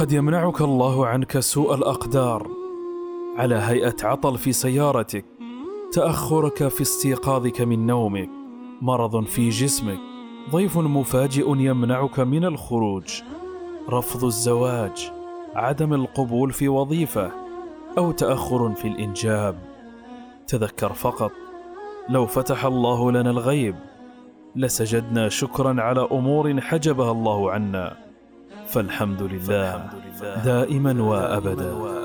قد يمنعك الله عنك سوء الأقدار. على هيئة عطل في سيارتك تأخرك في استيقاظك من نومك. مرض في جسمك ضيف مفاجئ يمنعك من الخروج. رفض الزواج عدم القبول في وظيفة أو تأخر في الإنجاب. تذكر فقط لو فتح الله لنا الغيب لسجدنا شكرا على أمور حجبها الله عنا. فالحمد لله دائما وابدا.